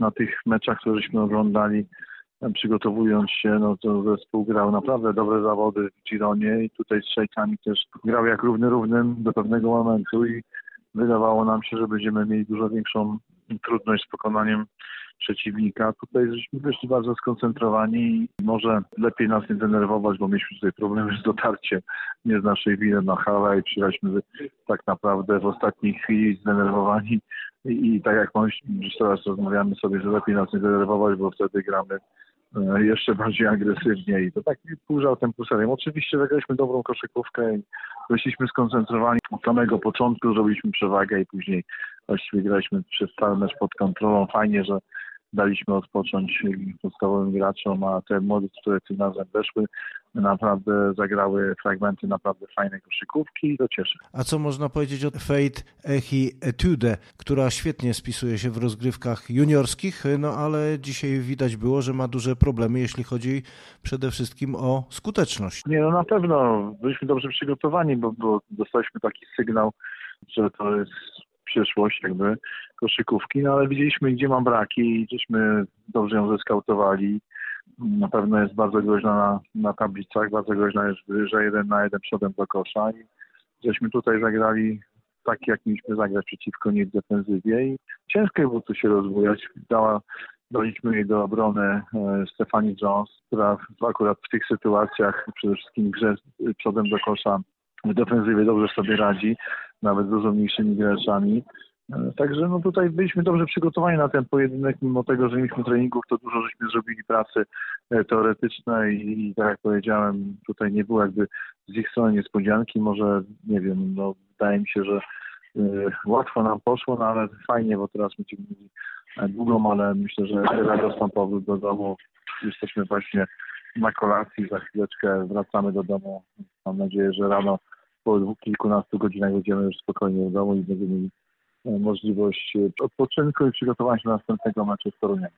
na tych meczach, które żeśmy oglądali, przygotowując się, no to zespół grał naprawdę dobre zawody w Gironie i tutaj z Szejkami też grał jak równy równym do pewnego momentu i wydawało nam się, że będziemy mieli dużo większą trudność z pokonaniem przeciwnika. Tutaj żeśmy wyszli bardzo skoncentrowani i może lepiej nas nie denerwować, bo mieliśmy tutaj problemy z dotarciem. Nie z naszej winy na halę i przyjechaliśmy tak naprawdę w ostatniej chwili zdenerwowani i, tak jak już teraz rozmawiamy sobie, że lepiej nas nie denerwować, bo wtedy gramy e, jeszcze bardziej agresywnie i to tak półżał temposerem. Oczywiście zagraliśmy dobrą koszykówkę i byliśmy skoncentrowani od samego początku, zrobiliśmy przewagę i później właściwie graliśmy przez cały mecz pod kontrolą. Fajnie, że daliśmy odpocząć podstawowym graczom, a te młode, które tym razem weszły, naprawdę zagrały fragmenty naprawdę fajnej koszykówki i to cieszy. A co można powiedzieć o Fate Echi Etude, która świetnie spisuje się w rozgrywkach juniorskich, no ale dzisiaj widać było, że ma duże problemy, jeśli chodzi przede wszystkim o skuteczność. Nie, no na pewno byliśmy dobrze przygotowani, bo, bo dostaliśmy taki sygnał, że to jest przyszłość jakby koszykówki, no ale widzieliśmy, gdzie mam braki i żeśmy dobrze ją zeskautowali. Na pewno jest bardzo groźna na, na tablicach, bardzo groźna jest, że jeden na jeden przodem do kosza i żeśmy tutaj zagrali tak, jak mieliśmy zagrać przeciwko niej w defensywie i ciężko było tu się rozwijać. Dała, daliśmy jej do obrony e, Stefani Jones, która akurat w tych sytuacjach przede wszystkim grze przodem do kosza w defensywie dobrze sobie radzi, nawet dużo mniejszymi graczami. E, także no tutaj byliśmy dobrze przygotowani na ten pojedynek, mimo tego, że mieliśmy treningów, to dużo żeśmy zrobili pracy e, teoretycznej i tak jak powiedziałem, tutaj nie było jakby z ich strony niespodzianki, może nie wiem, no wydaje mi się, że y, łatwo nam poszło, no ale fajnie, bo teraz będziemy mieli długą, ale myślę, że radosną powrót do domu. Jesteśmy właśnie na kolacji, za chwileczkę wracamy do domu. Mam nadzieję, że rano po kilkunastu godzinach będziemy już spokojnie w domu i będziemy mieli e, możliwość e, odpoczynku i przygotowania się do następnego meczu z Toruniem.